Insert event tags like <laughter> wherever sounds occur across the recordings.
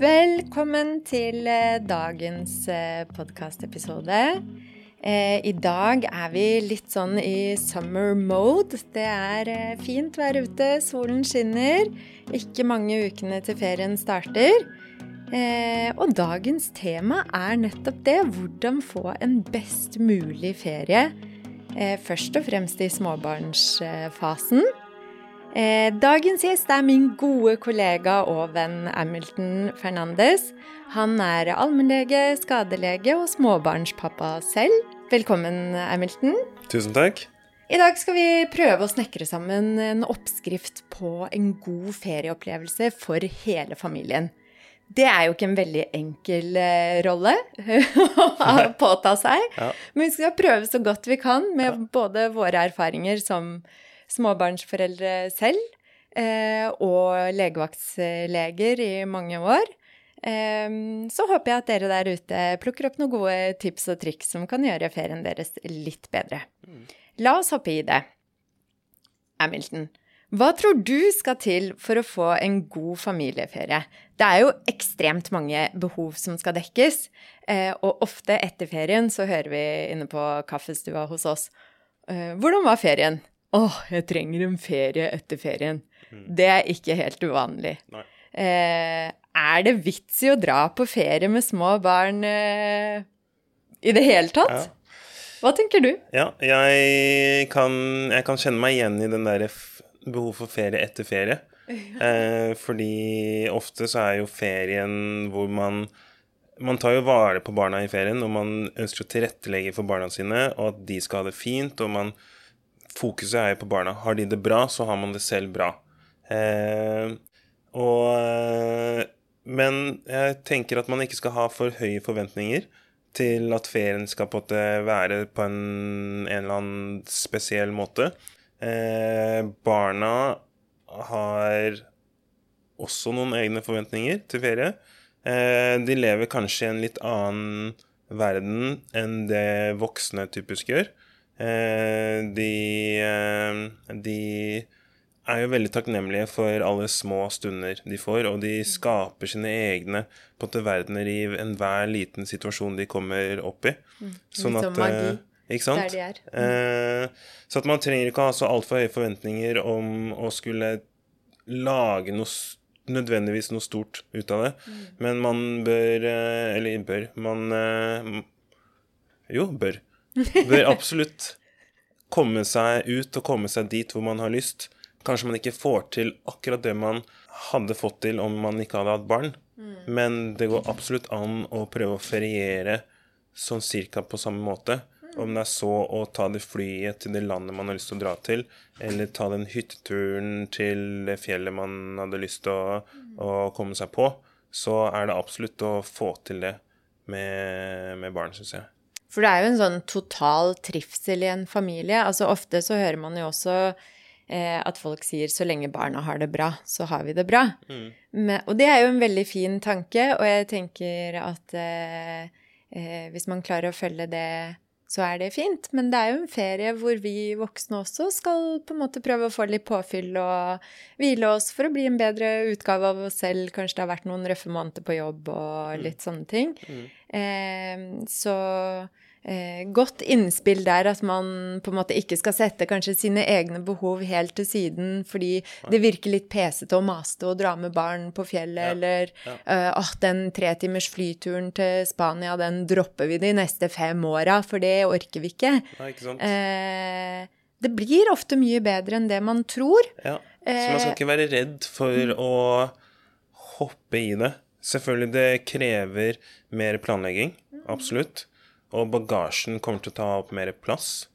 Velkommen til eh, dagens podkastepisode. I dag er vi litt sånn i summer mode. Det er fint vær ute, solen skinner. Ikke mange ukene til ferien starter. Og dagens tema er nettopp det. Hvordan få en best mulig ferie. Først og fremst i småbarnsfasen. Eh, dagens gjest er min gode kollega og venn Hamilton Fernandes. Han er allmennlege, skadelege og småbarnspappa selv. Velkommen, Hamilton. Tusen takk. I dag skal vi prøve å snekre sammen en oppskrift på en god ferieopplevelse for hele familien. Det er jo ikke en veldig enkel eh, rolle <laughs> å påta seg, ja. men vi skal prøve så godt vi kan med både våre erfaringer som småbarnsforeldre selv eh, og legevaktsleger i mange år. Eh, så håper jeg at dere der ute plukker opp noen gode tips og triks som kan gjøre ferien deres litt bedre. La oss hoppe i det. Hamilton, hva tror du skal til for å få en god familieferie? Det er jo ekstremt mange behov som skal dekkes, eh, og ofte etter ferien så hører vi inne på kaffestua hos oss Hvordan var ferien? Åh, jeg trenger en ferie etter ferien. Mm. Det er ikke helt uvanlig. Eh, er det vits i å dra på ferie med små barn eh, i det hele tatt? Ja. Hva tenker du? Ja, jeg kan, jeg kan, kjenne meg igjen i den der behov for ferie etter ferie. <laughs> Eh, fordi ofte så er jo ferien hvor man man tar jo vare på barna i ferien, og man ønsker å tilrettelegge for barna sine, og at de skal ha det fint, og man fokuset er jo på barna. Har de det bra, så har man det selv bra. Eh, og eh, Men jeg tenker at man ikke skal ha for høye forventninger til at ferien skal på være på en, en eller annen spesiell måte. Eh, barna har også noen egne forventninger til ferie. Eh, de lever kanskje i en litt annen verden enn det voksne typisk gjør. Eh, de, eh, de er jo veldig takknemlige for alle små stunder de får, og de skaper sine egne på en måte, verdener i enhver liten situasjon de kommer opp i. Mm. Sånn at, magi. Eh, ikke sant? Der de er. Mm. så at man trenger ikke ha så altfor høye forventninger om å skulle lage noe nødvendigvis noe stort ut av det. Mm. Men man bør Eller bør Man Jo, bør bør absolutt komme seg ut og komme seg dit hvor man har lyst. Kanskje man ikke får til akkurat det man hadde fått til om man ikke hadde hatt barn, mm. men det går absolutt an å prøve å feriere sånn cirka på samme måte. Mm. Om det er så å ta det flyet til det landet man har lyst til å dra til, eller ta den hytteturen til det fjellet man hadde lyst til å, mm. å komme seg på, så er det absolutt å få til det med, med barn, syns jeg. For det er jo en sånn total trivsel i en familie. Altså ofte så hører man jo også eh, at folk sier 'så lenge barna har det bra, så har vi det bra'. Mm. Men, og det er jo en veldig fin tanke, og jeg tenker at eh, eh, hvis man klarer å følge det så er det fint. Men det er jo en ferie hvor vi voksne også skal på en måte prøve å få litt påfyll og hvile oss for å bli en bedre utgave av oss selv. Kanskje det har vært noen røffe måneder på jobb og mm. litt sånne ting. Mm. Eh, så godt innspill der at man på en måte ikke skal sette kanskje sine egne behov helt til siden fordi det virker litt pesete og maste å dra med barn på fjellet, ja. eller ja. Uh, oh, den tretimers flyturen til Spania, den dropper vi de neste fem åra, for det orker vi ikke. Ja, ikke sant? Uh, det blir ofte mye bedre enn det man tror. Ja, Så man skal ikke være redd for mm. å hoppe i det. Selvfølgelig, det krever mer planlegging. Absolutt. Og bagasjen kommer til å ta opp mer plass.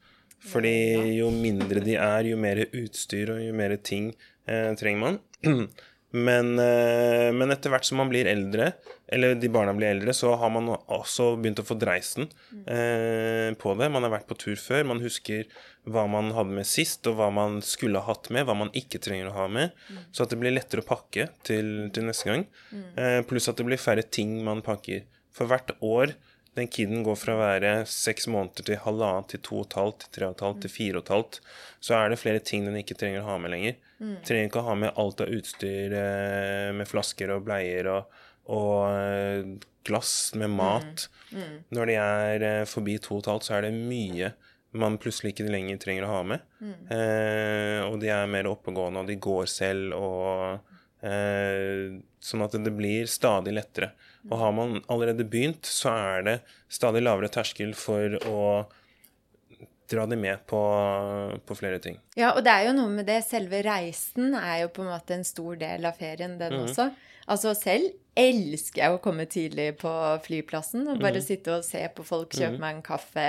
Fordi jo mindre de er, jo mer utstyr og jo mer ting eh, trenger man. <clears throat> Men, eh, men, etter hvert som man blir eldre, eller de barna blir eldre, så har man også begynt å få dreisen eh, på det. Man har vært på tur før. Man husker hva man hadde med sist, og hva man skulle ha hatt med, hva man ikke trenger å ha med. Så at det blir lettere å pakke til, til neste gang. Eh, pluss at det blir færre ting man pakker. For hvert år den kiden går fra å være seks måneder til halvannet til to og et halvt til tre og et halvt til fire og et halvt, så er det flere ting den ikke trenger å ha med lenger. Mm. Trenger ikke å ha med alt av utstyr eh, med flasker og bleier og, og eh, glass med mat. Når de er eh, forbi to og et halvt, så er det mye man plutselig ikke lenger trenger å ha med. Eh, og de er mer oppegående, og de går selv, og eh, Sånn at det blir stadig lettere. Og har man allerede begynt, så er det stadig lavere terskel for å dra de med på, på flere ting. Ja, og det er jo noe med det. Selve reisen er jo på en måte en stor del av ferien, den også. Altså selv elsker jeg å komme tidlig på flyplassen og bare sitte og se på folk, kjøpe meg en kaffe,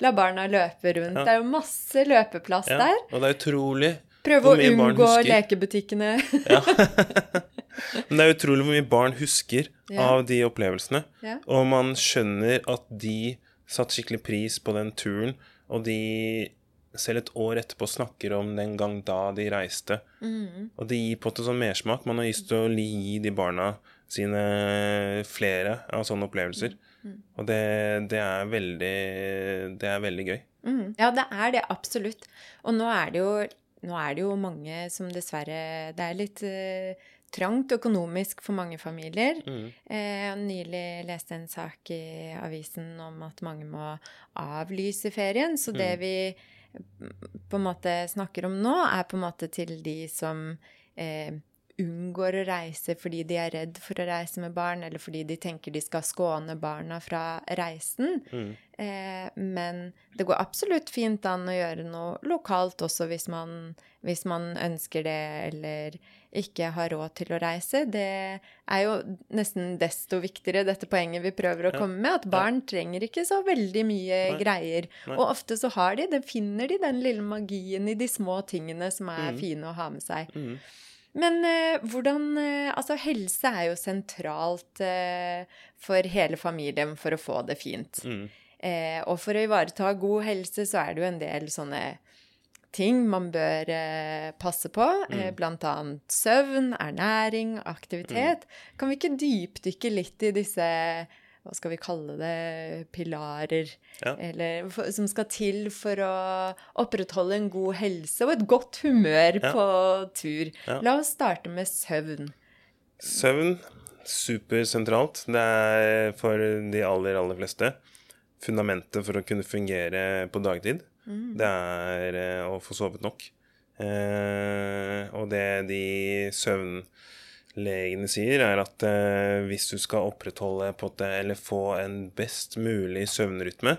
la barna løpe rundt. Ja. Det er jo masse løpeplass Ja, der. og det er utrolig Prøve å unngå lekebutikkene. lekebutikkene. <laughs> Men det er utrolig hvor mye barn husker Ja. av de opplevelsene. Ja. Og man skjønner at de satte skikkelig pris på den turen, og de selv et år etterpå snakker om den gang da de reiste. Mm. Og det gir på en måte sånn mersmak. Man har lyst til å gi de barna sine flere av sånne opplevelser. Mm. Og det, det er veldig Det er veldig gøy. Mm. Ja, det er det absolutt. Og nå er det jo, nå er det jo mange som dessverre Det er litt eh, trangt økonomisk for mange familier. Mm. Eh, nylig leste en sak i avisen om at mange må avlyse ferien. Så det Mm. vi på en måte snakker om nå, er på en måte til de som eh, unngår å reise fordi de er redd for å reise med barn, eller fordi de tenker de skal skåne barna fra reisen. Mm. Eh, men det går absolutt fint an å gjøre noe lokalt også hvis man, hvis man ønsker det, eller ikke har råd til å reise. Det er jo nesten desto viktigere, dette poenget vi prøver å Ja. komme med, at barn trenger ikke så veldig mye Nei. greier. Nei. Og ofte så har de, det finner de den lille magien i de små tingene som er Mm. fine å ha med seg. Mm. Men eh, hvordan eh, Altså, helse er jo sentralt eh, for hele familien for å få det fint. Mm. Eh, og for å ivareta god helse, så er det jo en del sånne ting man bør eh, passe på. Eh, blant annet søvn, ernæring, aktivitet. Kan vi ikke dypdykke litt i disse hva skal vi kalle det, pilarer, Ja. eller, for, som skal til for å opprettholde en god helse og et godt humør Ja. på tur. Ja. La oss starte med søvn. Søvn, supersentralt. Det er for de aller, aller fleste fundamentet for å kunne fungere på dagtid. Det er eh, å få sovet nok. Eh, og det de søvnlegene sier, er at eh, hvis du skal opprettholde på det, eller få en best mulig søvnrytme,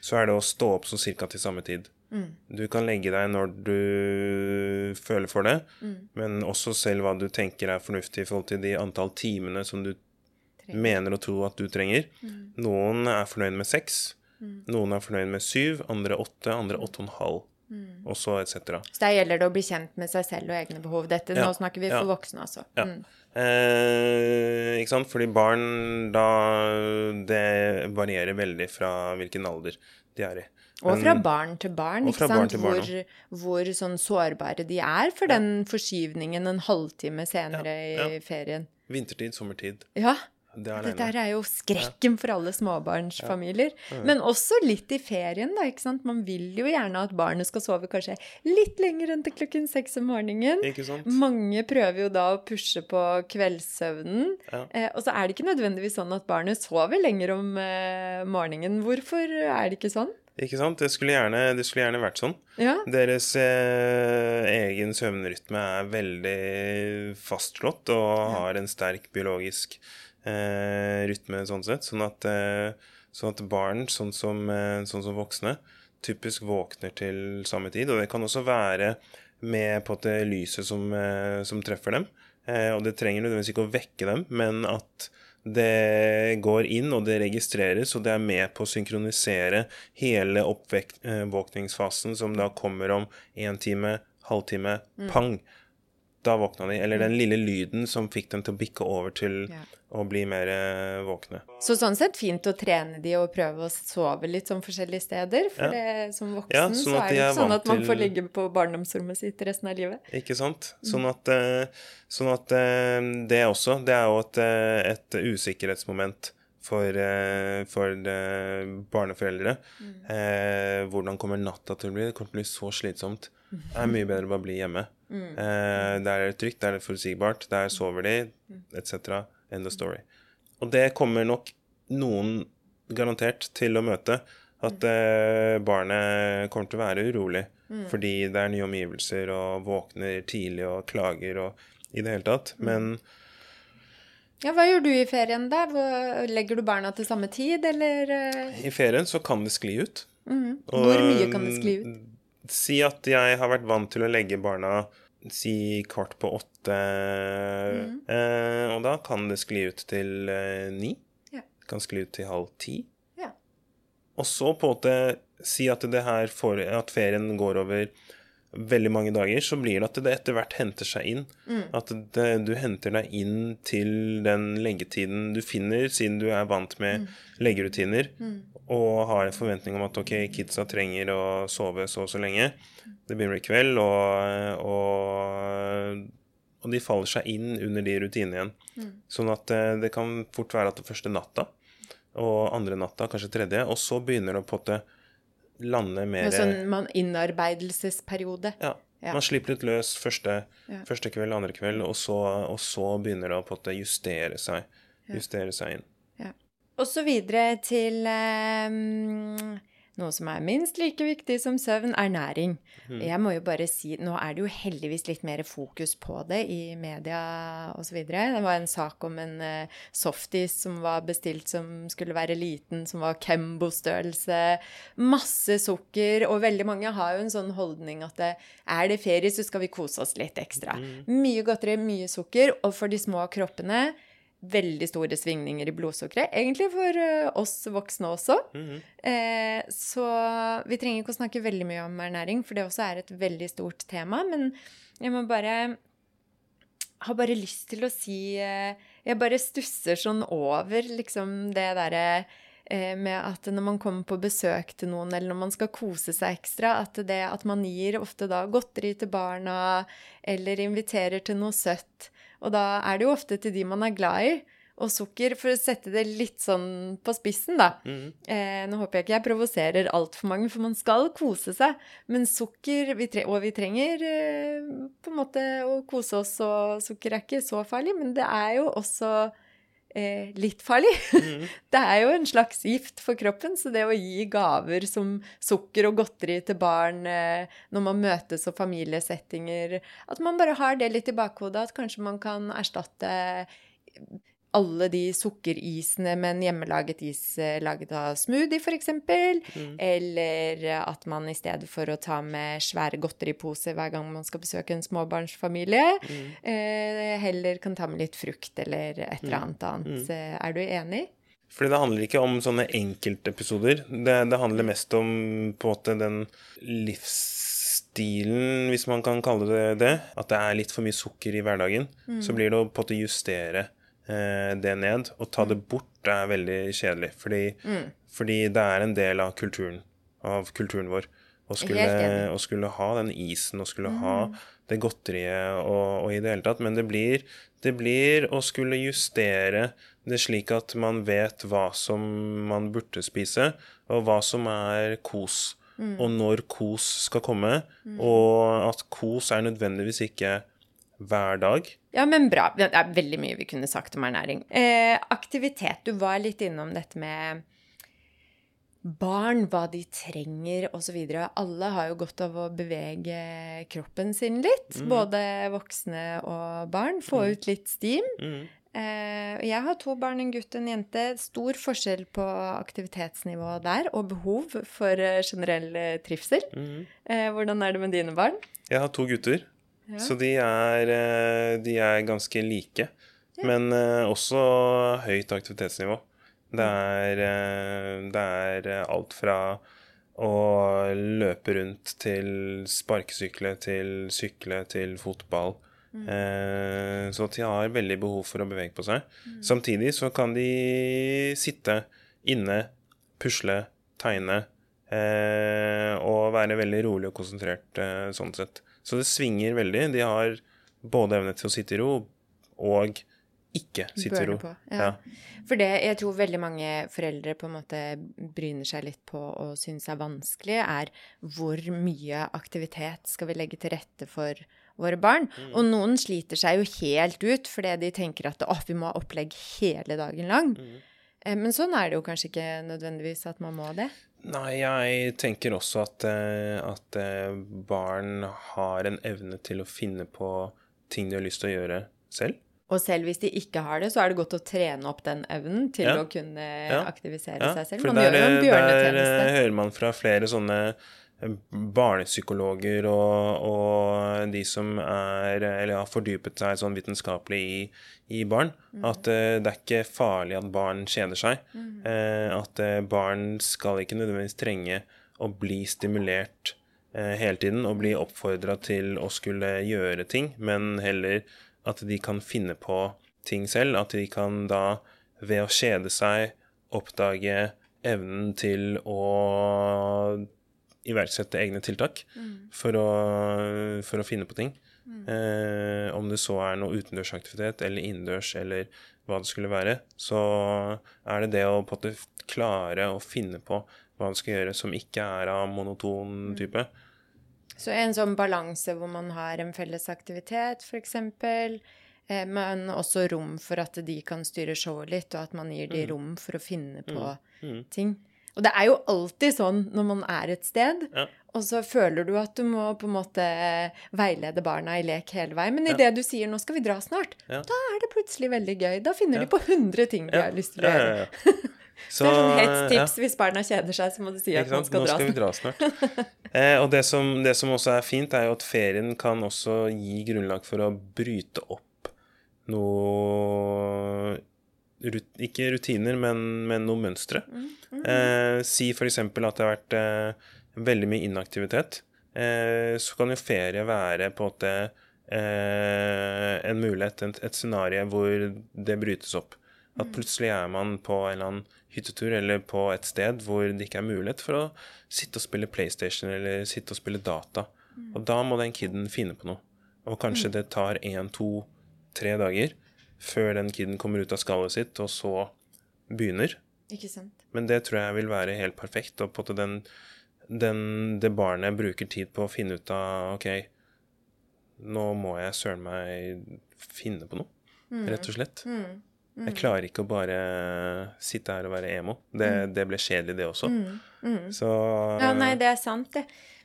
så er det å stå opp sånn cirka til samme tid. Du kan legge deg når du føler for det, men også selv hva du tenker er fornuftig i forhold til de antall timene som du mener og tror at du trenger. Noen er fornøyd med seks, noen er fornøyd med syv, andre åtte, andre åtte og en halv, og så etc. Så der gjelder det å bli kjent med seg selv og egne behov. Dette, Ja, Nå snakker vi ja. for voksne, altså. Ja. Mm. Eh, ikke sant? Fordi barn, da Det varierer veldig fra hvilken alder de er i. Og fra barn til barn, ikke sant? barn til barn hvor, hvor sånn sårbare de er for den forskyvningen en halvtime senere i ferien. Vintertid, sommertid. Ja. Det er Dette er jo skrekken for alle småbarnsfamilier. Men også litt i ferien, da. ikke sant? Man vil jo gjerne at barnet skal sove kanskje litt lenger enn til klokken seks om morgenen. Ikke sant? Mange prøver jo da å pushe på kveldssøvnen. Ja. Eh, og så er det ikke nødvendigvis sånn at barnet sover lenger om eh, morgenen. Hvorfor er det ikke sånn? Ikke sant? Det skulle gjerne, det skulle gjerne vært sånn. Ja. Deres eh, egen søvnrytme er veldig fastslått og har en sterk biologisk rytme sånn sett. Sånn at, eh, sånn at barn, sånn som, eh, sånn som voksne, typisk våkner til samme tid. Og det kan også være med på at det lyset som, eh, som treffer dem. Eh, og det trenger nødvendigvis ikke å vekke dem, men at det går inn, og det registreres, og det er med på å synkronisere hele oppvåkningsfasen, som da kommer om én time, halvtime, pang. Da våkna de. Eller den lille lyden som fikk dem til å bikke over til Ja. å bli mer eh, våkne. Så sånn sett fint å trene de og prøve å sove litt sånn forskjellige steder. For Ja. det, som voksen Ja, sånn så er det ikke sånn at man får ligge på barndomsrommet sitt resten av livet. Ikke sant? Sånn at, eh, sånn at eh, det også Det er jo et, et usikkerhetsmoment for, for barneforeldre. barneforeldre. Eh, hvordan kommer natta til å bli? Det kommer til å bli så slitsomt. Det er mye bedre å bare bli hjemme. Eh, der er det trygt, der er det forutsigbart, der sover de, etc. End of story. Og det kommer nok noen garantert til å møte. At eh, barnet kommer til å være urolig fordi det er nye omgivelser og våkner tidlig og klager og i det hele tatt. Men Ja, hva gjør du i ferien, da? Legger du barna til samme tid, eller eh, i ferien så kan det skli ut. Og, Hvor mye kan det skli ut? Si at jeg har vært vant til å legge barna si kvart på åtte, Mm. eh, og da kan det skli ut til eh, ni. Ja. Det kan skli ut til halv ti. Ja. Og så på en måte si at det her for, at ferien går over veldig mange dager, så blir det at det etter hvert henter seg inn. Mm. At det, du henter deg inn til den leggetiden du finner, siden du er vant med Mm. leggerutiner, og har en forventning om at ok, kidsa trenger å sove så og så lenge. Det begynner i kveld, og, og, og de faller seg inn under de rutinene igjen. Mm. Sånn at eh, det kan fort være at det første natta, og andre natta, kanskje tredje, og så begynner det å måte lande mer En sånn man, innarbeidelsesperiode. ja, Ja. Man slipper litt løs første, Ja. første kveld, andre kveld, og så, og så begynner det å på justere seg, justere seg inn. Og så videre til eh, noe som er minst like viktig som søvn, ernæring. Mm. Jeg må jo bare si, Nå er det jo heldigvis litt mer fokus på det i media osv. Det var en sak om en eh, softis som var bestilt som skulle være liten, som var Kembo-størrelse. Masse sukker, og veldig mange har jo en sånn holdning at det, er det ferie, så skal vi kose oss litt ekstra. Mye godteri, mye sukker, og for de små kroppene veldig store svingninger i blodsukkeret. Egentlig for eh, oss voksne også. Mhm. Eh, så vi trenger ikke å snakke veldig mye om ernæring, for det også er et veldig stort tema. Men jeg må bare har bare lyst til å si eh, Jeg bare stusser sånn over liksom det derre eh, med at når man kommer på besøk til noen, eller når man skal kose seg ekstra, at det at man gir ofte da godteri til barna, eller inviterer til noe søtt. Og da er det jo ofte til de man er glad i. Og sukker, for å sette det litt sånn på spissen, da. Mm. Eh, nå håper jeg ikke jeg provoserer altfor mange, for man skal kose seg. Men sukker, vi tre og vi trenger eh, på en måte å kose oss, og sukker er ikke så farlig, men det er jo også eh, litt farlig. Mm. <laughs> det er jo en slags gift for kroppen, så det å gi gaver som sukker og godteri til barn eh, når man møtes og familiesettinger At man bare har det litt i bakhodet, at kanskje man kan erstatte alle de sukkerisene med en hjemmelaget is eh, laget av smoothie, f.eks. Mm. Eller at man i stedet for å ta med svære godteriposer hver gang man skal besøke en småbarnsfamilie, Mm. eh, heller kan ta med litt frukt eller et eller annet Mm. annet. Mm. Er du enig? Fordi det handler ikke om sånne enkeltepisoder. Det, det handler mest om på en måte den livsstilen, hvis man kan kalle det det. At det er litt for mye sukker i hverdagen. Så blir det å på en måte justere eh, det ned. Og ta det bort er veldig kjedelig. Fordi, fordi det er en del av kulturen, av kulturen vår. Å skulle, å skulle ha den isen, og skulle ha det godteriet og, og i det hele tatt. Men det blir, det blir å skulle justere det slik at man vet hva som man burde spise, og hva som er kos. Og når kos skal komme, og at kos er nødvendigvis ikke hver dag. Ja, men bra. Det er veldig mye vi kunne sagt om ernæring. Eh, aktivitet. Du var litt innom dette med barn, hva de trenger osv. Alle har jo godt av å bevege kroppen sin litt. Både voksne og barn. Få ut litt steam. Mm. Eh, jeg har to barn, en gutt og en jente. Stor forskjell på aktivitetsnivå der, og behov for eh, generell eh, trivsel. Mm. Eh, hvordan er det med dine barn? Jeg har to gutter, så de er, eh, de er ganske like. Men eh, også høyt aktivitetsnivå. Det er, eh, det er alt fra å løpe rundt til sparkesykle, til sykle, til fotball. Eh, Så de har veldig behov for å bevege på seg. Samtidig så kan de sitte inne, pusle, tegne eh, og være veldig rolig og konsentrert eh, sånn sett. Så det svinger veldig. De har både evne til å sitte i ro og ikke sitte i ro. på, ja. For det jeg tror veldig mange foreldre på en måte bryner seg litt på og syns er vanskelig, er hvor mye aktivitet skal vi legge til rette for våre barn. Og noen sliter seg jo helt ut fordi de tenker at å, vi må ha opplegg hele dagen lang. Mm. Men sånn er det jo kanskje ikke nødvendigvis at man må det. Nei, jeg tenker også at, eh, at eh, barn har en evne til å finne på ting de har lyst til å gjøre selv. Og selv hvis de ikke har det, så er det godt å trene opp den evnen til Ja. å kunne Ja. aktivisere Ja, seg selv. Man der, gjør jo en bjørnetjeneste. Der hører man fra flere sånne eh, barnepsykologer og, og de som er, eller har fordypet seg sånn vitenskapelig i, i barn, Mm. at uh, det er ikke farlig at barn kjeder seg. Eh, at uh, barn skal ikke nødvendigvis trenge å bli stimulert hele tiden og bli oppfordra til å skulle gjøre ting, men heller at de kan finne på ting selv. At de kan da, ved å kjede seg, oppdage evnen til å iverksette egne tiltak for, å, for å finne på ting. Eh, om det så er noe utendørsaktivitet eller innendørs eller hva det skulle være, så er det det å klare å finne på hva man skal gjøre som ikke er av monoton type. Så en sånn balanse hvor man har en felles aktivitet, f.eks., eh, men også rom for at de kan styre showet litt, og at man gir Mm. de rom for å finne på ting. Og det er jo alltid sånn når man er et sted, Ja. og så føler du at du må på en måte veilede barna i lek hele veien. Men idet du sier 'nå skal vi dra snart', Ja. da er det plutselig veldig gøy. Da finner Ja. de på 100 ting de Ja. har lyst til å gjøre. ja, ja. <laughs> Så, det er sånn hett ja. tips hvis barna kjeder seg, så må du si at man skal Nå dra skal vi dra snart. Eh, og det som, det som også er fint, er jo at ferien kan også gi grunnlag for å bryte opp noe Ikke rutiner, men, men noen mønstre. Eh, si f.eks. at det har vært eh, veldig mye inaktivitet. Eh, så kan jo ferie være på at det, eh, en mulighet, et, et scenario hvor det brytes opp. At plutselig er man på en eller annen hyttetur eller på et sted hvor det ikke er mulighet for å sitte og spille PlayStation eller sitte og spille data. Og da må den kiden finne på noe. Og kanskje det tar én, to, tre dager før den kiden kommer ut av skallet sitt, og så begynner. Ikke sant? Men det tror jeg vil være helt perfekt. Og på at den, den, det barnet bruker tid på å finne ut av OK, nå må jeg søren meg finne på noe, rett og slett. Jeg klarer ikke å bare sitte her og være emo. Det, det ble kjedelig, det også. Så Ja, nei, det er sant, det.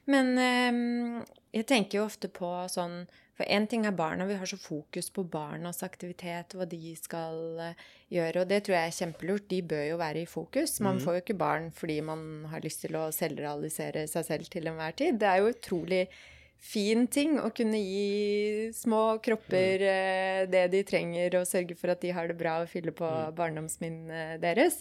Men um, jeg tenker jo ofte på sånn For én ting er barna. Vi har så fokus på barnas aktivitet, hva de skal eh, gjøre. Og det tror jeg er kjempelurt. De bør jo være i fokus. Man får jo ikke barn fordi man har lyst til å selvrealisere seg selv til enhver tid. Det er jo utrolig fin ting å kunne gi små kropper eh, det de trenger, og sørge for at de har det bra og fylle på barndomsminnet deres.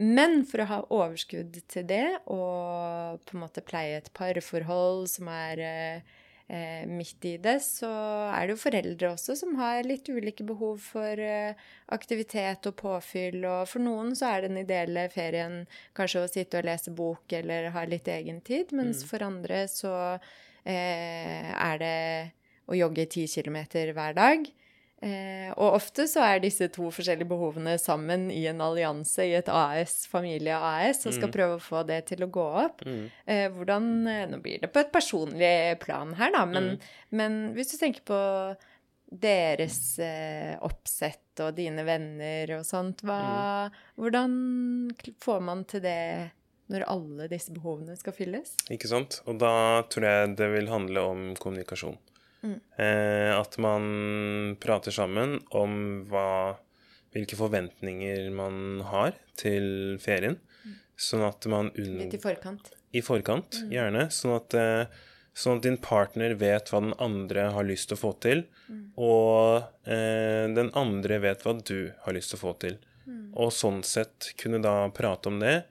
Men for å ha overskudd til det, og på en måte pleie et parforhold som er eh, eh, midt i det, så er det jo foreldre også som har litt ulike behov for eh, aktivitet og påfyll. Og for noen så er den ideelle ferien kanskje å sitte og lese bok eller ha litt egen tid, mens for andre så eh, er det å jogge ti kilometer hver dag. Eh, og ofte så er disse to forskjellige behovene sammen i en allianse i et AS, familie-AS, og skal prøve å få det til å gå opp. Eh, hvordan eh, Nå blir det på et personlig plan her, da, men, men hvis du tenker på deres eh, oppsett og dine venner og sånt, hva, hvordan får man til det når alle disse behovene skal fylles? Ikke sant? Og da tror jeg det vil handle om kommunikasjon. Eh, at man prater sammen om hva, hvilke forventninger man har til ferien. Sånn at man Litt i forkant. I forkant, gjerne. Sånn at, eh, sånn at din partner vet hva den andre har lyst til å få til, og eh, den andre vet hva du har lyst til å få til. Og sånn sett kunne da prate om det.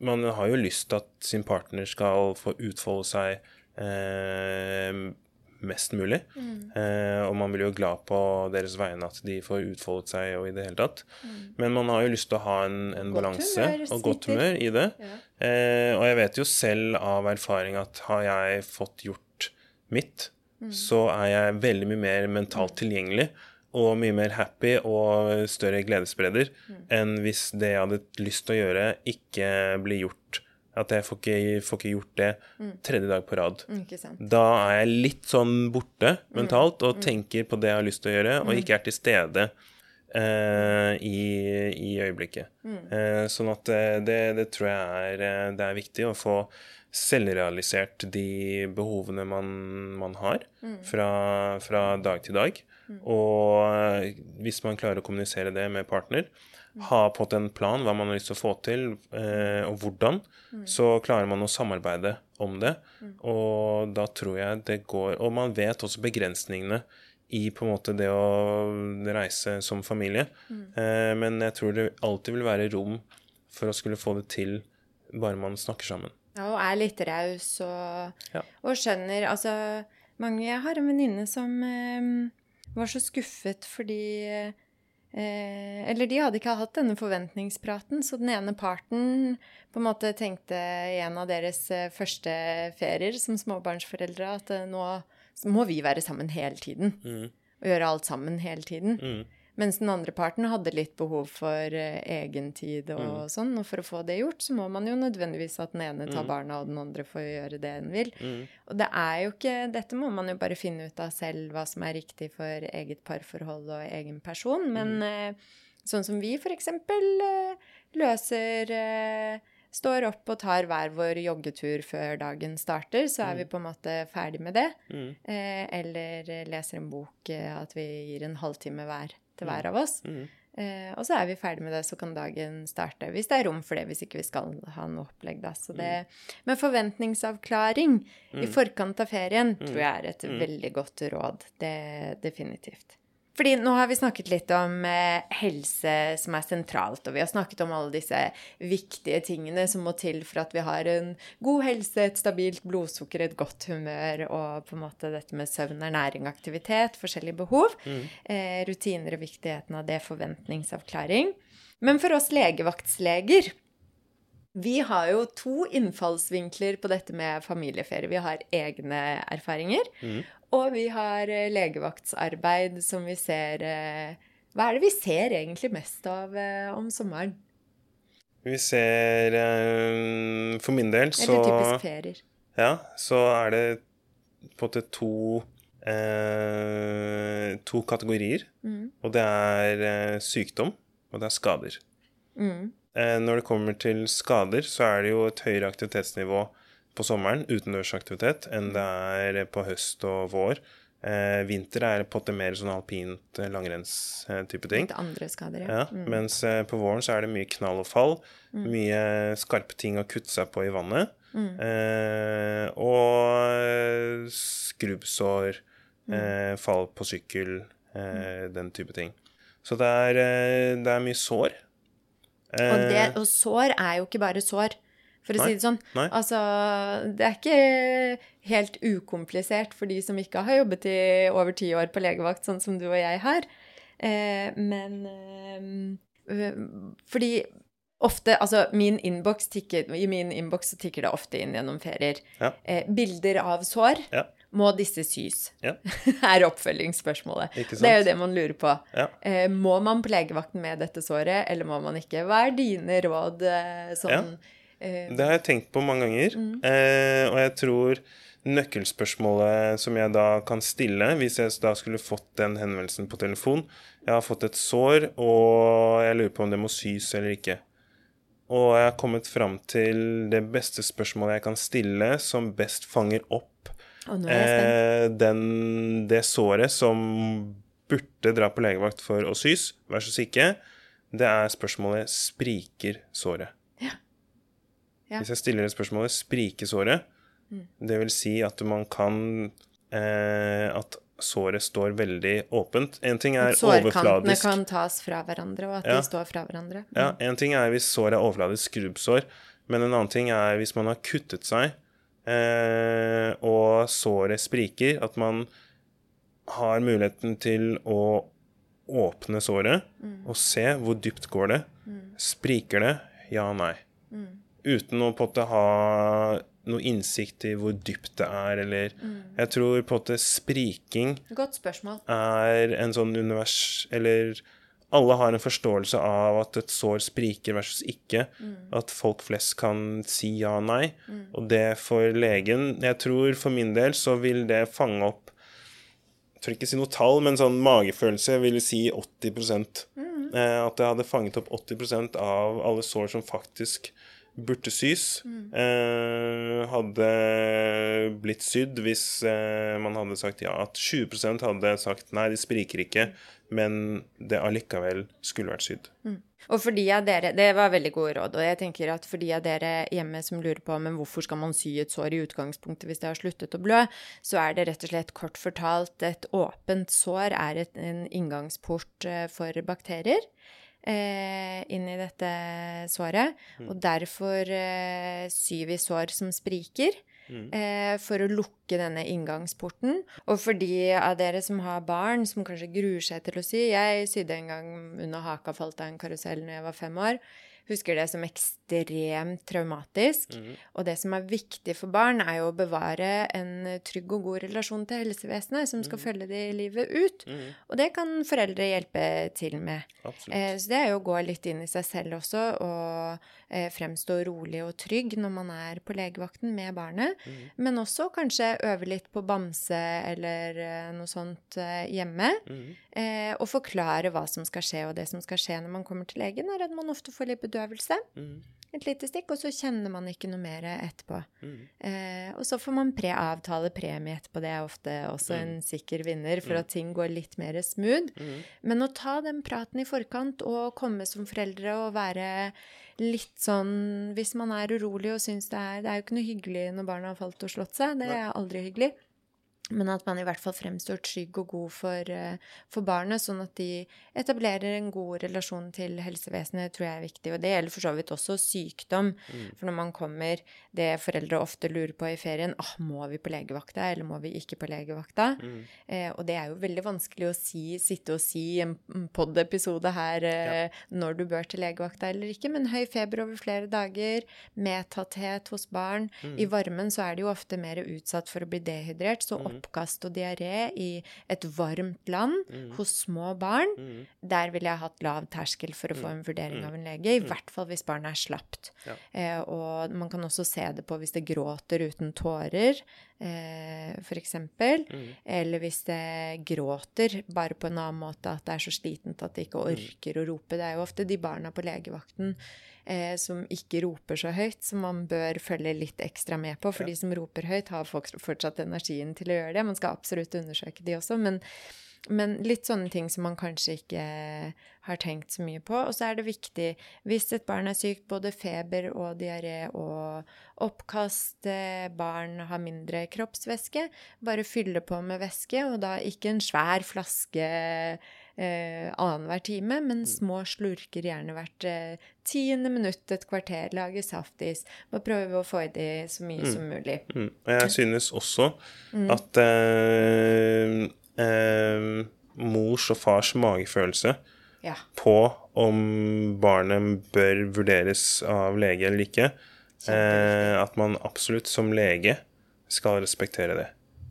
Man har jo lyst til at sin partner skal få utfolde seg eh, mest mulig. Eh, og man blir jo glad på deres vegne at de får utfoldet seg og i det hele tatt. Men man har jo lyst til å ha en, en balanse og godt humør i det. Ja. Eh, og jeg vet jo selv av erfaring at har jeg fått gjort mitt, så er jeg veldig mye mer mentalt tilgjengelig og mye mer happy og større gledesspreder enn hvis det jeg hadde lyst til å gjøre, ikke blir gjort At jeg får ikke, får ikke gjort det tredje dag på rad. Sant. Da er jeg litt sånn borte mentalt og tenker på det jeg har lyst til å gjøre, og ikke er til stede eh, i, i øyeblikket. Eh, sånn at eh, det, det tror jeg er, eh, det er viktig å få selvrealisert de behovene man, man har fra, fra dag til dag. Og eh, hvis man klarer å kommunisere det med partner, ha på en plan hva man har lyst til å få til, eh, og hvordan, så klarer man å samarbeide om det. Og da tror jeg det går Og man vet også begrensningene i på en måte det å reise som familie. Eh, men jeg tror det alltid vil være rom for å skulle få det til bare man snakker sammen. Ja, og er litt raus og, Ja. og skjønner Altså, mange Jeg har en venninne som eh, var så skuffet fordi eh, Eller de hadde ikke hatt denne forventningspraten, så den ene parten på en måte tenkte i en av deres eh, første ferier som småbarnsforeldre at eh, nå må vi være sammen hele tiden. Og gjøre alt sammen hele tiden. Mens den andre parten hadde litt behov for egen tid og sånn. Og for å få det gjort, så må man jo nødvendigvis at den ene tar barna, og den andre får gjøre det den vil. Og det er jo ikke Dette må man jo bare finne ut av selv, hva som er riktig for eget parforhold og egen person. Men uh, sånn som vi for eksempel eh, løser uh, Står opp og tar hver vår joggetur før dagen starter, så er vi på en måte ferdig med det. Eh, eller leser en bok, at vi gir en halvtime hver til hver av oss. Eh, og så er vi ferdig med det, så kan dagen starte. Hvis det er rom for det, hvis ikke vi skal ha noe opplegg, da. Så det, men forventningsavklaring i forkant av ferien tror jeg er et veldig godt råd. Det definitivt. Fordi nå har vi snakket litt om eh, helse som er sentralt, og vi har snakket om alle disse viktige tingene som må til for at vi har en god helse, et stabilt blodsukker, et godt humør, og på en måte dette med søvn, ernæring, aktivitet, forskjellige behov, eh, rutiner og viktigheten av det, forventningsavklaring. Men for oss legevaktsleger vi har jo to innfallsvinkler på dette med familieferie. Vi har egne erfaringer, og vi har eh, legevaktsarbeid som vi ser eh, Hva er det vi ser egentlig mest av eh, om sommeren? Vi ser For min del så Eller typisk ferier. Ja, så er det på en måte to eh, To kategorier. Og det er sykdom, og det er skader. Eh, når det kommer til skader, så er det jo et høyere aktivitetsnivå på sommeren, utendørsaktivitet, enn det er på høst og vår. Eh, vinter er på en mer sånn alpint eh, langrenns-type ting. Litt andre skader, Ja, Mens eh, på våren så er det mye knall og fall. Mye skarpe ting å kutte seg på i vannet. Eh, og eh, skrubbsår, eh, fall på sykkel, eh, den type ting. Så det er, eh, det er mye sår. Og, det, Eh, og sår er jo ikke bare sår, for å Nei, si det sånn. nei. Altså, det er ikke helt ukomplisert for de som ikke har jobbet i over ti år på legevakt, sånn som du og jeg har. Eh, men eh, fordi ofte Altså, min innboks tikker I min innboks tikker det ofte inn gjennom ferier. Ja. Eh, bilder av sår. Ja. Må disse sys? Ja. <laughs> er oppfølgingsspørsmålet. Det er jo det man lurer på. Ja. Eh, må man på legevakten med dette såret, eller må man ikke? Hva er dine råd eh, sånn eh, Det har jeg tenkt på mange ganger, eh, og jeg tror nøkkelspørsmålet som jeg da kan stille, hvis jeg da skulle fått den henvendelsen på telefon Jeg har fått et sår, og jeg lurer på om det må sys eller ikke. Og jeg har kommet fram til det beste spørsmålet jeg kan stille, som best fanger opp eh, den, det såret som burde dra på legevakt for å sys, versus ikke. Det er spørsmålet spriker såret. Ja. Hvis jeg stiller et spørsmålet sprike såret, Mm. det vil si at man kan eh, At såret står veldig åpent. En ting er Sårkantene overfladisk. kan tas fra hverandre, og at Ja. de står fra hverandre. Ja, En ting er hvis såret er overfladisk skrubbsår, men en annen ting er hvis man har kuttet seg, eh, og såret spriker, at man har muligheten til å åpne såret og se hvor dypt går det. Spriker det? Ja, nei. Uten å måte ha noe innsikt i hvor dypt det er, eller Jeg tror på en måte spriking Godt spørsmål. er en sånn univers... Eller alle har en forståelse av at et sår spriker versus ikke. At folk flest kan si ja og nei. Og det for legen Jeg tror for min del så vil det fange opp Jeg tror ikke si noe tall, men sånn magefølelse vil si 80 eh, At det hadde fanget opp 80% av alle sår som faktisk burde sys, eh, hadde blitt sydd hvis eh, man hadde sagt ja. At 20% hadde sagt nei, de spriker ikke, men det allikevel skulle vært sydd. Og for de av dere, Det var veldig gode råd. Og jeg tenker at for de av dere hjemme som lurer på men hvorfor skal man sy et sår i utgangspunktet hvis det har sluttet å blø, så er det rett og slett kort fortalt et åpent sår er et, en inngangsport eh, for bakterier. Eh, inn i dette såret. Og derfor eh, syr vi sår som spriker. Eh, for å lukke denne inngangsporten. Og for de av dere som har barn som kanskje gruer seg til å sy Jeg sydde en gang under haka falt av en karusell når jeg var fem år. Husker det som ekstremt traumatisk. Og det som er viktig for barn, er jo å bevare en trygg og god relasjon til helsevesenet, som skal følge de livet ut. Og det kan foreldre hjelpe til med. Eh, så det er jo å gå litt inn i seg selv også, og eh, fremstå rolig og trygg når man er på legevakten med barnet. Men også kanskje øve litt på bamse eller eh, noe sånt eh, hjemme. Eh, og forklare hva som skal skje. Og det som skal skje når man kommer til legen, er at man ofte får litt bedøvelse. Et lite stikk, og så kjenner man ikke noe mer etterpå. Eh, og så får man pre-avtale premie etterpå. Det er ofte også en sikker vinner for at ting går litt mer smooth. Men å ta den praten i forkant og komme som foreldre og være litt sånn Hvis man er urolig og syns det er Det er jo ikke noe hyggelig når barna har falt og slått seg. Det er aldri hyggelig. Men at man i hvert fall fremstår trygg og god for, eh, for barnet, sånn at de etablerer en god relasjon til helsevesenet, tror jeg er viktig. Og det gjelder for så vidt også sykdom. For når man kommer Det foreldre ofte lurer på i ferien ah, Må vi på legevakta, eller må vi ikke på legevakta? Eh, og det er jo veldig vanskelig å si, sitte og si i en pod-episode her eh, når du bør til legevakta eller ikke, men høy feber over flere dager, medtatthet hos barn. I varmen så er de jo ofte mer utsatt for å bli dehydrert, så oppkast og diaré i et varmt land hos små barn, der ville jeg hatt lav terskel for å få en vurdering av en lege, i hvert fall hvis barnet er slapt. Ja. Eh, og man kan også se det på hvis det gråter uten tårer, eh, for eksempel. Eller hvis det gråter bare på en annen måte, at det er så slitent at det ikke orker å rope. Det er jo ofte de barna på legevakten eh, som ikke roper så høyt, som man bør følge litt ekstra med på. For de som roper høyt, har folk fortsatt energien til å gjøre det. Man skal absolutt undersøke de også, men men litt sånne ting som man kanskje ikke har tenkt så mye på. Og så er det viktig, hvis et barn er sykt, både feber og diaré og oppkast, eh, barn har mindre kroppsvæske, bare fylle på med væske, og da ikke en svær flaske eh, annenhver time, men små slurker gjerne hvert eh, tiende minutt, et kvarter, lage saftis. Bare prøve å få i det så mye som mulig. Mm. Jeg synes også at eh, eh, mors og fars magefølelse Ja. på om barnet bør vurderes av lege eller ikke, eh, at man absolutt som lege skal respektere det.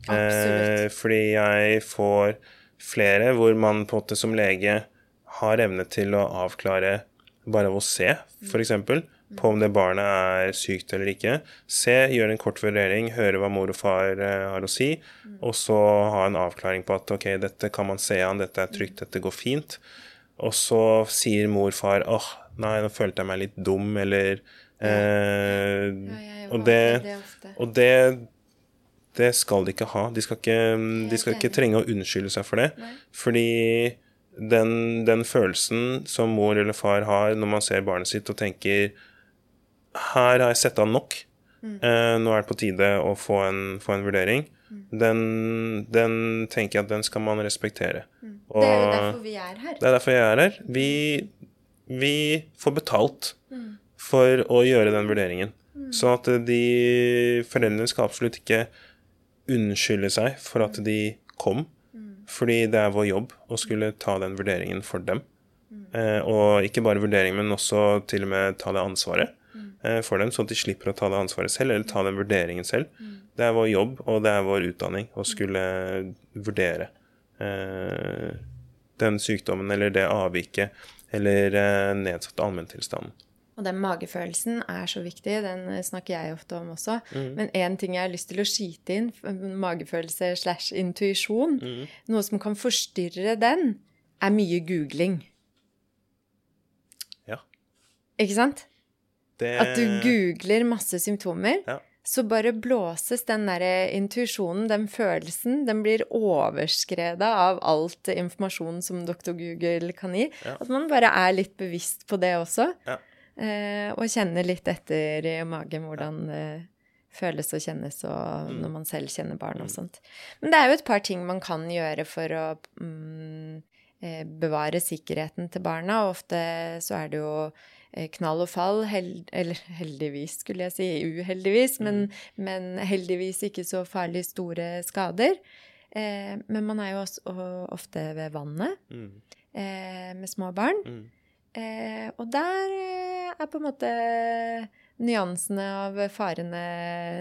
Eh, Absolutt. fordi jeg får flere hvor man på en måte som lege har evne til å avklare bare av å se, f.eks. På om det barnet er sykt eller ikke. Se, gjøre en kort vurdering, høre hva mor og far eh, har å si, og så ha en avklaring på at ok, dette kan man se an, dette er trygt, dette går fint. Og så sier mor far åh, nei, nå følte jeg meg litt dum, eller eh, Ja, Og det, det og det det skal de ikke ha. De skal ikke, de skal ikke trenge å unnskylde seg for det. Nei. Fordi den, den følelsen som mor eller far har når man ser barnet sitt og tenker Her har jeg sett av nok. Mm. Eh, nå er det på tide å få en, få en vurdering. Mm. Den, den tenker jeg at den skal man respektere. Og Det er jo derfor vi er her. det er derfor jeg er her. Vi, vi får betalt for å gjøre den vurderingen. Sånn at de foreldrene skal absolutt ikke unnskylde seg for at de kom. Fordi det er vår jobb å skulle ta den vurderingen for dem. Eh, og ikke bare vurdering, men også til og med ta det ansvaret eh, for dem, sånn at de slipper å ta det ansvaret selv, eller ta den vurderingen selv. Det er vår jobb, og det er vår utdanning å skulle vurdere eh, den sykdommen eller det avviket eller eh, nedsatt allmenntilstand. Og den magefølelsen er så viktig, den snakker jeg ofte om også. Men én ting jeg har lyst til å skyte inn, magefølelse slash intuisjon, noe som kan forstyrre den, er mye googling. Ja. Ikke sant? Det, At du googler masse symptomer. Ja. Så bare blåses den derre intuisjonen, den følelsen, den blir overskreda av alt informasjon som doktor Google kan gi. Ja. At man bare er litt bevisst på det også. Ja. Eh, og kjenne litt etter i magen hvordan det føles og kjennes, og Mm. når man selv kjenner barn og sånt. Men det er jo et par ting man kan gjøre for å mm, eh, bevare sikkerheten til barna. Og ofte så er det jo eh, knall og fall, held, eller heldigvis skulle jeg si, uheldigvis, men, men heldigvis ikke så farlig store skader. Eh, men man er jo også ofte ved vannet Mm, eh, med små barn. mm, Eh, og der er på en måte nyansene av farene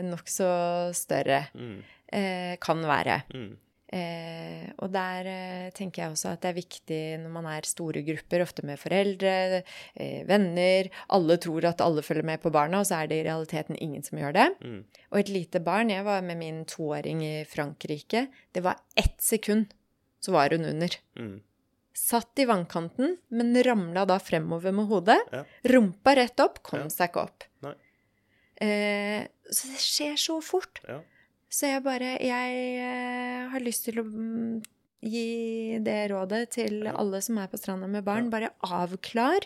nokså større. mm, Eh, kan være. mm, Eh, og der eh, tenker jeg også at det er viktig når man er store grupper, ofte med foreldre, eh, venner Alle tror at alle følger med på barna, og så er det i realiteten ingen som gjør det. mm. Og et lite barn Jeg var med min toåring i Frankrike. Det var ett sekund, så var hun under. mm. Satt i vannkanten, men ramla da fremover med hodet. Ja. Rumpa rett opp, kom Ja. seg ikke opp. Eh, så det skjer så fort. Ja. Så jeg bare Jeg eh, har lyst til å mm, gi det rådet til Ja. alle som er på stranda med barn. Ja. Bare avklar.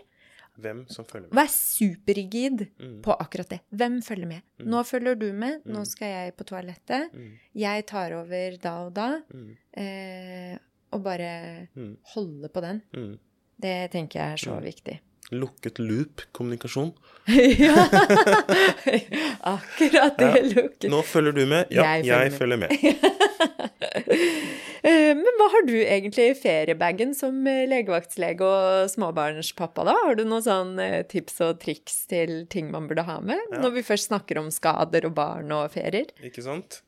Hvem som følger med. Vær superrigid Mm, på akkurat det. Hvem følger med? Mm. Nå følger du med. Nå Mm. skal jeg på toalettet. mm, Jeg tar over da og da. mm, Eh, og bare mm, holde på den. mm. Det tenker jeg er så Mm. viktig. Lukket loop-kommunikasjon. <laughs> ja! <laughs> Akkurat det Ja. lukket. Nå følger du med. Ja, Jeg jeg, følger med. følger med. <laughs> Eh, Men hva har du egentlig i feriebagen som legevaktslege og småbarnspappa, da? Har du noen sånn eh, tips og triks til ting man burde ha med? Ja. Når vi først snakker om skader og barn og ferier? Ikke sant?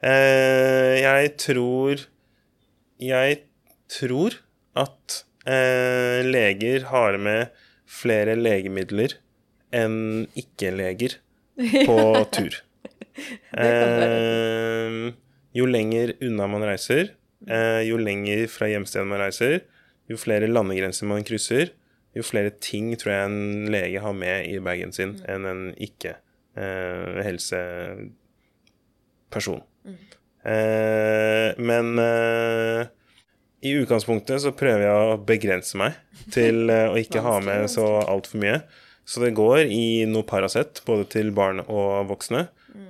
Eh, jeg tror Jeg tror at eh, leger har med flere legemidler enn ikke-leger på <laughs> tur. Eh, jo lenger unna man reiser, eh, jo lenger fra hjemstedet man reiser, jo flere landegrenser man krysser, jo flere ting tror jeg en lege har med i bagen sin enn en ikke-helseperson. Eh, men eh, i utgangspunktet så prøver jeg å begrense meg til eh, å ikke ha med så altfor mye. Så det går i noe Paracet, både til barn og voksne.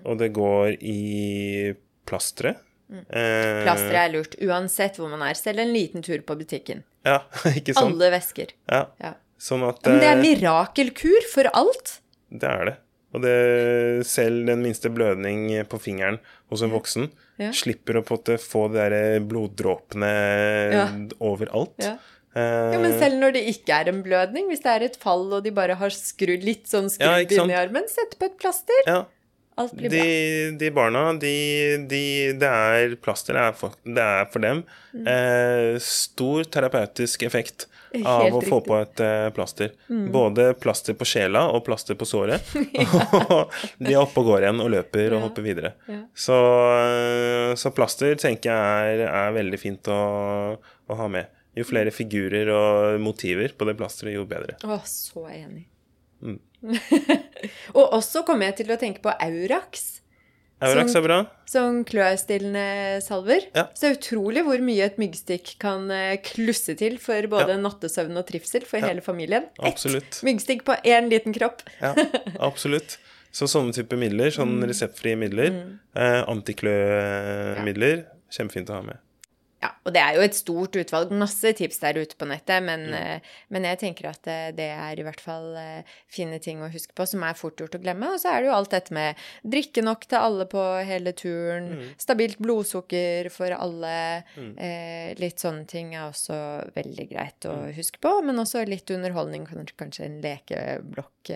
Og det går i plastre. Eh, plastre er lurt, uansett hvor man er. Selv en liten tur på butikken. Ja, <laughs> ikke sant? Alle væsker. Ja. Ja. Sånn at Men det er eh, mirakelkur for alt. Det er det. Og det, selv den minste blødning på fingeren hos en voksen Ja. slipper å få de der bloddråpene Ja. overalt. Ja. Eh, Ja, men selv når det ikke er en blødning, hvis det er et fall og de bare har skrudd litt sånn skrudd ja, i armen, sett på et plaster. ja, Alt blir de, bra. de barna, de, de, det er plaster er for, det er for dem. Eh, stor terapeutisk effekt av Mm. Helt å riktig. få på et eh, plaster. Både plaster på sjela og plaster på såret. og <laughs> de er oppe og går igjen og løper og Ja. hopper videre. Ja. Så, eh, så plaster tenker jeg er, er veldig fint å, å ha med. Jo flere figurer og motiver på det plasteret, jo bedre. Å, så enig. Mm. <laughs> og også kommer jeg til å tenke på Aurax. Aurax er bra. Sånn kløstillende salver. Ja. Så det er utrolig hvor mye et myggstikk kan eh, klusse til for både Ja. nattesøvn og trivsel for Ja. hele familien. Absolutt. Ett myggstikk på én liten kropp. Ja, absolutt. Så sånne type midler, sånn reseptfrie midler, eh, antiklømidler, kjempefint å ha med. Ja, og det er jo et stort utvalg, masse tips der ute på nettet, men, mm. men jeg tenker at eh, det er i hvert fall eh, fine ting å huske på, som er fort gjort å glemme. Og så er det jo alt dette med drikke nok til alle på hele turen, stabilt blodsukker for alle, eh, litt sånne ting er også veldig greit å huske på, men også litt underholdning, kanskje en lekeblokk.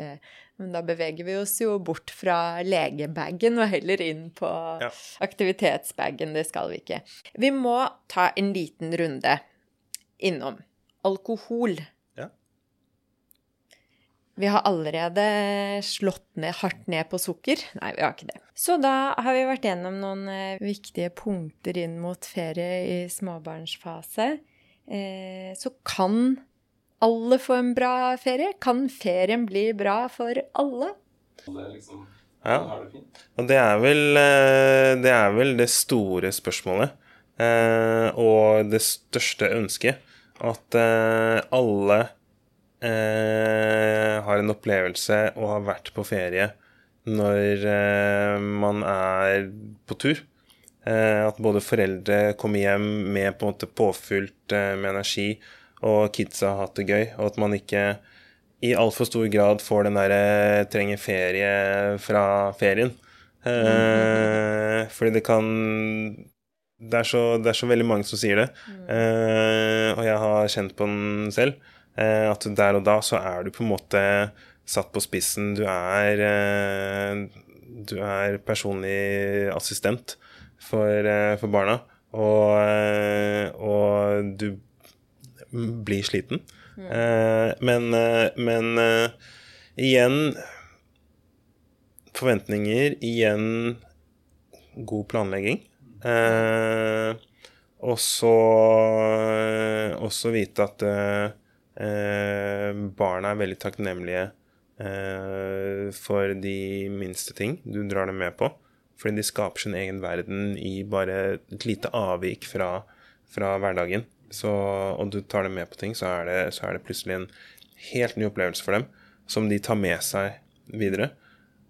Men da beveger vi oss jo bort fra legebagen og heller inn på Ja. aktivitetsbagen. Det skal vi ikke. Vi må ta en liten runde. innom alkohol. Ja. Vi har allerede slått ned, hardt ned på sukker. Nei, vi har ikke det. Så da har vi vært gjennom noen eh, viktige punkter inn mot ferie i småbarnsfase. Eh, så kan alle få en bra ferie? Kan ferien bli bra for alle? Ja. Og det er vel eh, det, er vel det store spørsmålet. Eh, og det største ønsket. At eh, alle eh, har en opplevelse og har vært på ferie når eh, man er på tur. Eh, at både foreldre kommer hjem med på en måte påfylt med energi, og kidsa har hatt det gøy, og at man ikke i altfor stor grad får den derre trenger ferie fra ferien. Eh, fordi det kan det er, så, det er, så, veldig mange som sier det, eh, og jeg har kjent på den selv. Eh, at der og da så er du på en måte satt på spissen. Du er eh, Du er personlig assistent for, eh, for barna, og, eh, og du blir sliten. Mm. men, eh, men igjen Forventninger. Igjen god planlegging. Eh, og så også vite at eh, barna er veldig takknemlige eh, for de minste ting du drar dem med på. Fordi de skaper sin egen verden i bare et lite avvik fra, fra hverdagen. Så, og du tar dem med på ting, så er, det, så er det plutselig en helt ny opplevelse for dem som de tar med seg videre.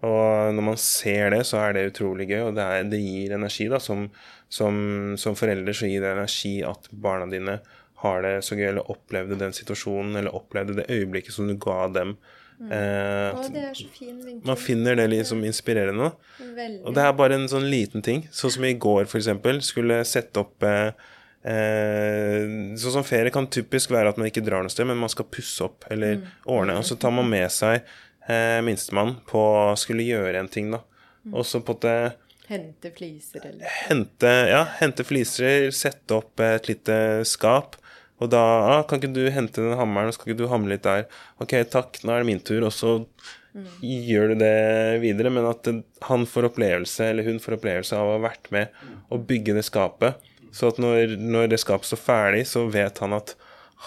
Og når man ser det, så er det utrolig gøy, og det, er, det gir energi. da, som, som, som, forelder så gir det energi at barna dine har det så gøy, eller opplevde den situasjonen, eller opplevde det øyeblikket som du ga dem. Mm. Eh, Å, det er så fin vinkel. Man finner det liksom inspirerende. Veldig. Og det er bare en sånn liten ting. Sånn som i går, eksempel, skulle sette opp eh, Eh, sånn som ferie kan typisk være at man ikke drar noe sted, men man skal pusse opp eller mm. ordne. Og så tar man med seg eh, minstemann på å skulle gjøre en ting, da. Mm. Og så på det Hente fliser, eller Hente, ja, hente fliser, sette opp et lite skap. Og da ah, 'Kan ikke du hente den hammeren, så ikke du hamle litt der?' 'Ok, takk, nå er det min tur.' Og så mm. gjør du det videre. Men at han får opplevelse, eller hun får opplevelse av å ha vært med og bygge det skapet. Så at når, når det skapet står ferdig, så vet han at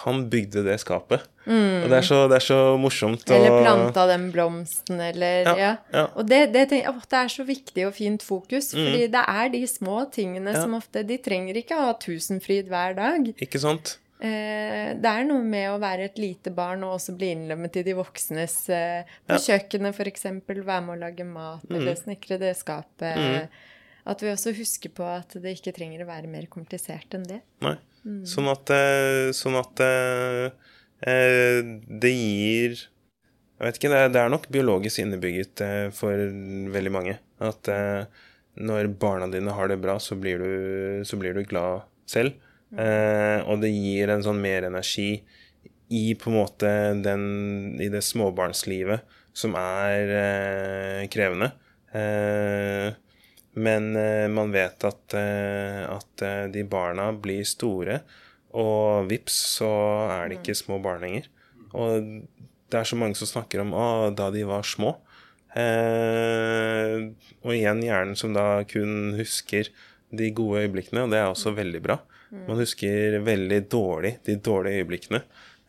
han bygde det skapet. Mm. Og det er, så, det er, så, morsomt. Eller planta den blomsten, eller Ja. ja. ja. Og det, det, det, er så viktig og fint fokus, mm. fordi det er de små tingene ja. som ofte De trenger ikke ha tusenfryd hver dag. Ikke sant? Eh, det er noe med å være et lite barn og også bli innlemmet i de voksnes eh, På kjøkkenet, f.eks. Være med å lage mat, mm. eller snekre det skapet. Mm. At vi også husker på at det ikke trenger å være mer komplisert enn det. Nei. Mm. Sånn at, eh, sånn at eh, eh, det gir Jeg vet ikke, det er, det er nok biologisk innebygget for veldig mange. At når barna dine har det bra, så blir du, så blir du glad selv. Mm. og det gir en sånn mer energi i på en måte den I det småbarnslivet som er krevende. Eh, men eh, man vet at, eh, at, eh, de barna blir store, og vips, så er de ikke små barn lenger. Og det er så mange som snakker om å, da de var små. Eh, og igjen hjernen som da kun husker de gode øyeblikkene, og det er også veldig bra. Man husker veldig dårlig de dårlige øyeblikkene.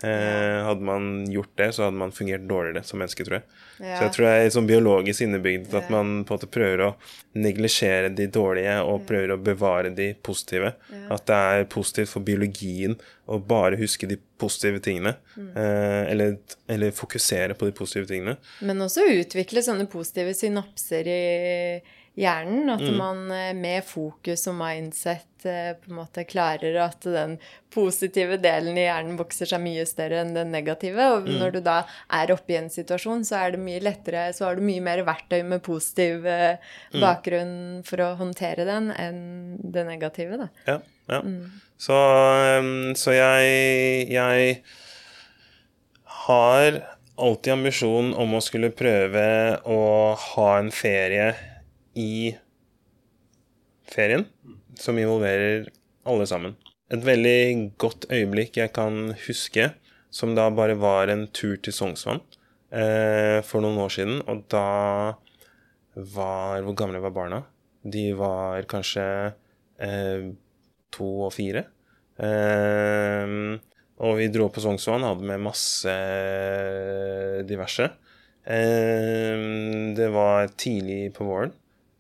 Eh, hadde man gjort det, så hadde man fungert dårligere som menneske, tror jeg. Ja. Så jeg tror det er sånn biologisk innebygd at man på en måte prøver å neglisjere de dårlige og prøver å bevare de positive. Ja. At det er positivt for biologien å bare huske de positive tingene. Mm. Eh, eller, eller, fokusere på de positive tingene. Men også utvikle sånne positive synapser i hjernen. At mm. man eh, med fokus og mindset på en måte klarer at den positive delen i hjernen vokser seg mye større enn den negative. Og mm. når du da er oppe i en situasjon, så er det mye lettere Så har du mye mer verktøy med positiv eh, mm. bakgrunn for å håndtere den enn det negative, da. Ja. ja. Mm. Så, så jeg, jeg har alltid ambisjon om å skulle prøve å ha en ferie i ferien som involverer alle sammen. et veldig godt øyeblikk jeg kan huske, som da bare var en tur til Sognsvann eh, for noen år siden. Og da var Hvor gamle var barna? De var kanskje eh, to og fire. Eh, og vi dro på Sognsvann, hadde med masse diverse. Eh, det var tidlig på våren,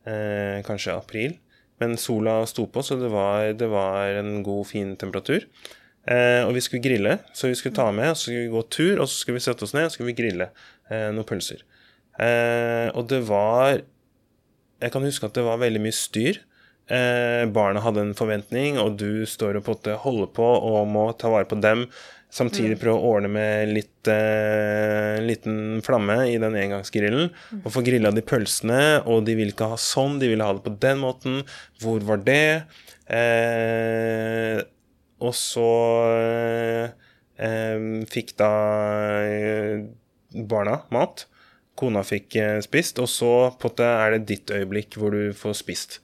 eh, kanskje april. Men sola sto på, så det var, det var en god, fin temperatur. Eh, og vi skulle grille, så vi skulle ta med, så skulle vi gå tur, og så skulle vi sette oss ned og så skulle vi grille eh, noen pølser. Eh, og det var Jeg kan huske at det var veldig mye styr. Eh, barna hadde en forventning, og du står og holder på og må ta vare på dem. Samtidig prøve å ordne med litt eh, liten flamme i den engangsgrillen. Og få grilla de pølsene, og de ville ikke ha sånn, de ville ha det på den måten. Hvor var det? Eh, og så eh, fikk da eh, barna mat. Kona fikk eh, spist, og så på det er det ditt øyeblikk hvor du får spist.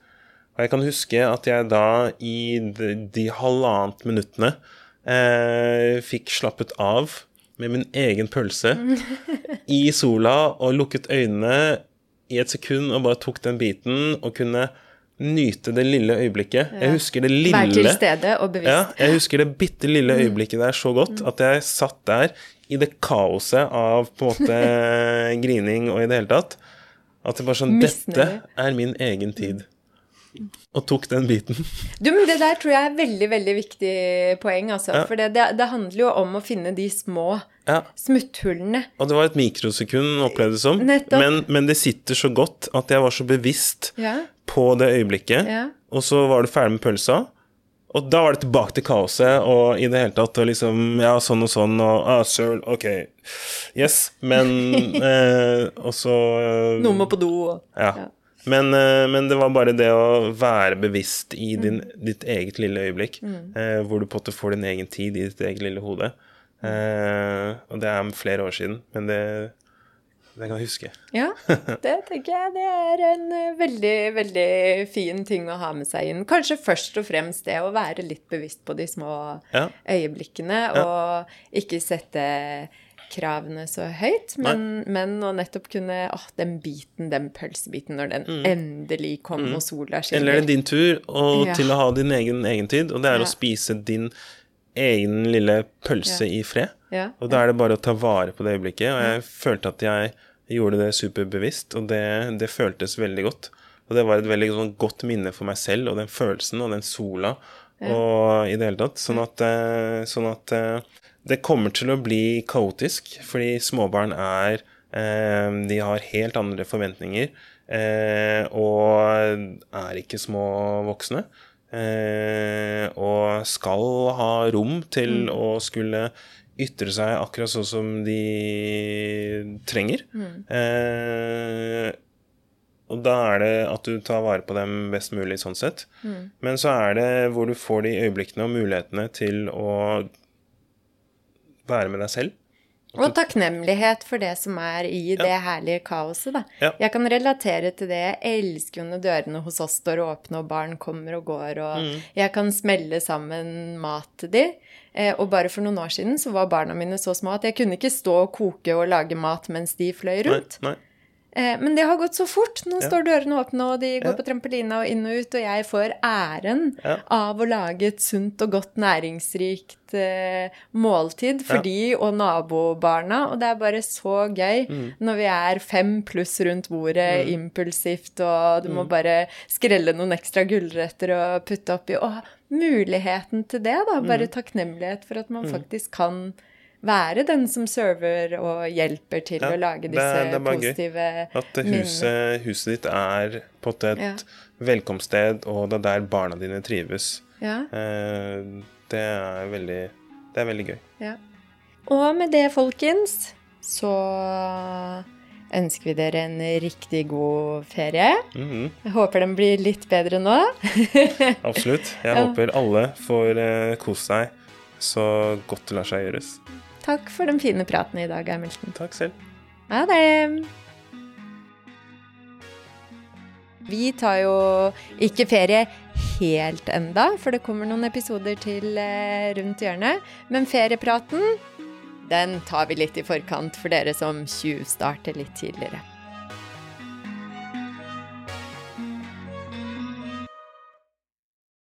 Og jeg kan huske at jeg da i de, de halvannet minuttene eh, fikk slappet av med min egen pølse <laughs> i sola og lukket øynene i et sekund og bare tok den biten og kunne nyte det lille øyeblikket. Jeg husker det lille Vær til stede og bevisst. ja, jeg husker det bitte lille øyeblikket der så godt at jeg satt der i det kaoset av på en måte <laughs> grining og i det hele tatt. At det bare sånn Dette er min egen tid. Og tok den biten. Du, men Det der tror jeg er veldig veldig viktig poeng. altså. Ja. For det, det, det handler jo om å finne de små Ja. smutthullene. Og det var et mikrosekund, opplevdes det som. Men, men det sitter så godt at jeg var så bevisst Ja, på det øyeblikket. ja. Og så var du ferdig med pølsa. Og da var det tilbake til kaoset og i det hele tatt og liksom Ja, sånn og sånn og ah, søl, ok. Yes. Men <laughs> eh, Og så eh, Noen må på do og Ja. Ja. Men, eh, men det var bare det å være bevisst i din, ditt eget lille øyeblikk, eh, hvor du på en måte får din egen tid i ditt eget lille hode. Eh, og det er flere år siden, men det, det kan jeg huske. Ja, <laughs> det tenker jeg det er en eh, veldig, veldig fin ting å ha med seg inn. Kanskje først og fremst det å være litt bevisst på de små Ja. øyeblikkene, og ikke sette kravene så høyt, men, men å nettopp kunne åh, den biten, den pølsebiten, når den endelig kom og sola skinner. Eller er det din tur og Ja. til å ha din egen egentid, og det er Ja. å spise din egen lille pølse i fred. Ja. Og da er det bare å ta vare på det øyeblikket. Og jeg følte at jeg gjorde det superbevisst, og det, det føltes veldig godt. Og det var et veldig sånn godt minne for meg selv, og den følelsen og den sola og i det hele tatt. Sånn at, eh, sånn at eh, det kommer til å bli kaotisk, fordi småbarn er eh, De har helt andre forventninger. Eh, og er ikke små voksne. Eh, og skal ha rom til å skulle ytre seg akkurat sånn som de trenger. Eh, og da er det at du tar vare på dem best mulig sånn sett. Men så er det hvor du får de øyeblikkene og mulighetene til å være med deg selv. Og takknemlighet for det som er i det herlige kaoset, da. Ja. Jeg kan relatere til det. Jeg elsker jo når dørene hos oss står åpne, og barn kommer og går, og Mm. jeg kan smelle sammen mat til de. Eh, og bare for noen år siden så var barna mine så små at jeg kunne ikke stå og koke og lage mat mens de fløy rundt. nei. Eh, men det har gått så fort. Nå Ja. står dørene åpne, og de går Ja. på trampolina og inn og ut, og jeg får æren Ja. av å lage et sunt og godt næringsrikt eh, måltid for de og nabobarna. Og det er bare så gøy Mm. når vi er fem pluss rundt bordet, impulsivt, og du Mm. må bare skrelle noen ekstra gulrøtter og putte oppi. Og muligheten til det, da. Mm. Bare takknemlighet for at man faktisk kan være den som server og hjelper til Ja, å lage disse det, det positive gøy. At huset, huset ditt er på et Ja. velkomststed, og det er der barna dine trives. Ja, Eh, det er veldig Det er veldig gøy. ja. Og med det, folkens, så ønsker vi dere en riktig god ferie. Mhm, Jeg håper den blir litt bedre nå. <laughs> absolutt. Jeg håper alle får eh, kose seg så godt det lar seg gjøres. Takk for den fine praten i dag, Hamilton. Takk selv. Ha det! Vi tar jo ikke ferie helt enda, for det kommer noen episoder til eh, rundt hjørnet. Men feriepraten, den tar vi litt i forkant for dere som tjuvstarter litt tidligere.